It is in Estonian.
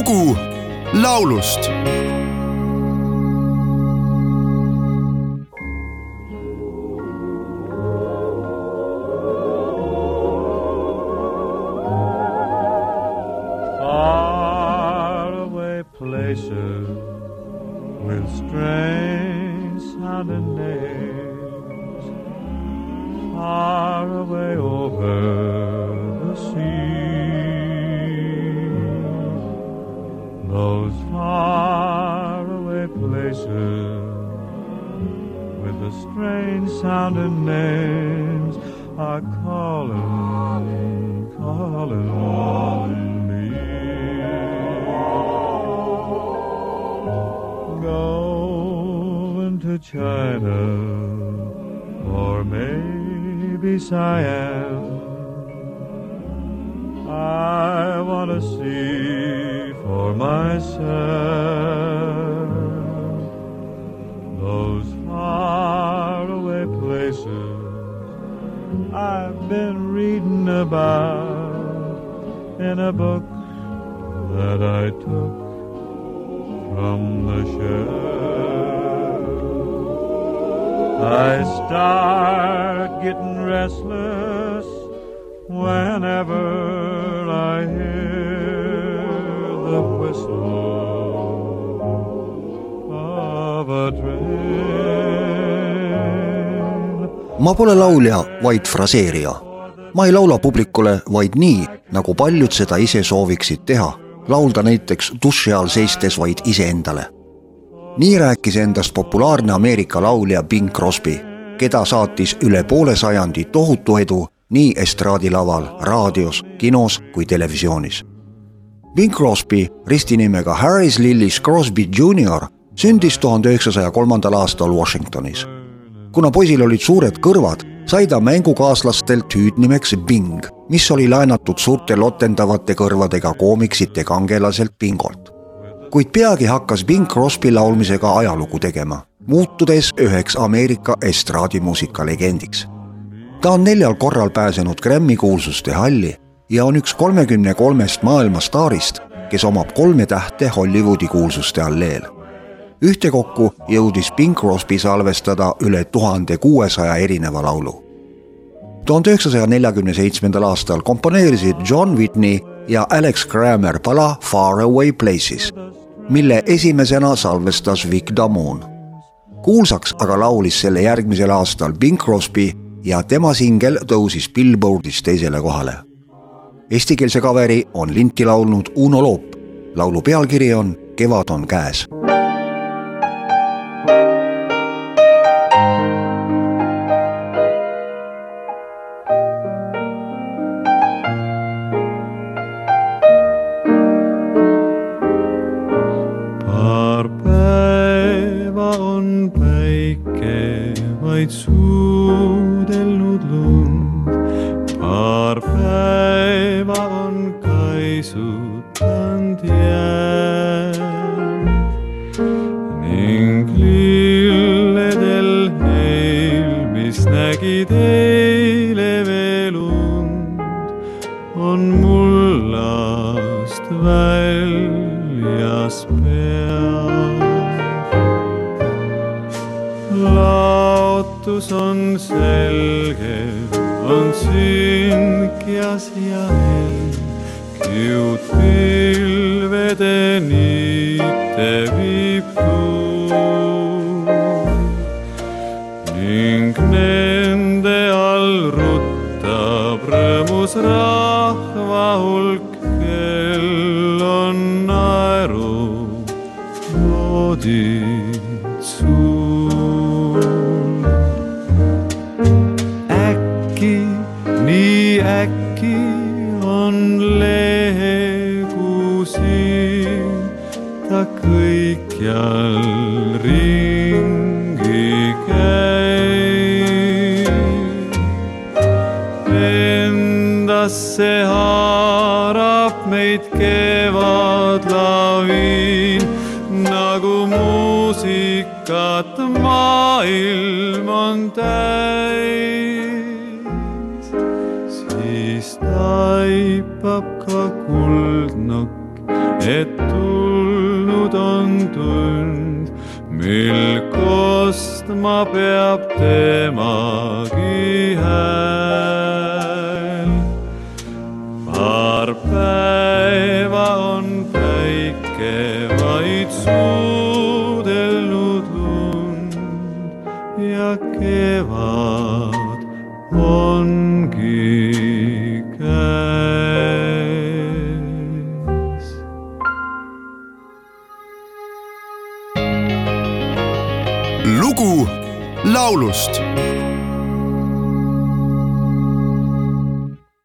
lugu laulust. Places with strange sounding names, far away over sounding names are calling, calling me. Going to China or maybe Siam. I want to see for myself I've been reading about in a book that I took from the shelf. I start getting restless whenever I hear the whistle of a train. Ma pole laulja, vaid fraseerija. ma ei laula publikule vaid nii, nagu paljud seda ise sooviksid teha, laulda näiteks duši all seistes vaid iseendale. nii rääkis endast populaarne Ameerika laulja Bing Crosby, keda saatis üle poole sajandi tohutu edu nii estraadilaval, raadios, kinos kui televisioonis. Bing Crosby, ristinimega Harris Lillis Crosby Jr sündis tuhande üheksasaja kolmandal aastal Washingtonis. Kuna poisil olid suured kõrvad, sai ta mängukaaslastelt hüüdnimeks Bing, mis oli laenatud suurte lotendavate kõrvadega koomiksite kangelaselt Bingolt. kuid peagi hakkas Bing Crosby laulmisega ajalugu tegema, muutudes üheks Ameerika estraadimuusika legendiks. ta on neljal korral pääsenud Grammy kuulsuste halli ja on üks kolmekümne kolmest maailma staarist, kes omab kolme tähte Hollywoodi kuulsuste alleel ühtekokku jõudis Bing Crosby salvestada üle tuhande kuuesaja erineva laulu. tuhande üheksasaja neljakümne seitsmendal aastal komponeerisid John Whitney ja Alex Kramer pala Far Away Places, mille esimesena salvestas Vic Damone. kuulsaks aga laulis selle järgmisel aastal Bing Crosby ja tema singel tõusis Billboardis teisele kohale. Eestikeelse kaveri on linti laulnud Uno Loop. laulu pealkiri on Kevad on käes vaid suudelnud lund, paar päeva on kaisutanud jääd ning lilledel neil, mis nägid eile veel und, on mullast väljas peal. Laotus on selge, on sünkjas ja hell, kiud pilvede niite viib tuul ning nende all ruttab rõõmus rahva hulk, kel on naeru noodid suul. Äkki on leegu siin ta kõikjal ringi käib. Endasse haarab meid kevadlaviin nagu muusikat maailm on täis, taipab ka kuldnokk et tulnud on tund, mil kostma peab temagi hääl. paar päeva on päike vaid suudelnud lund ja kevad ongi lugu laulust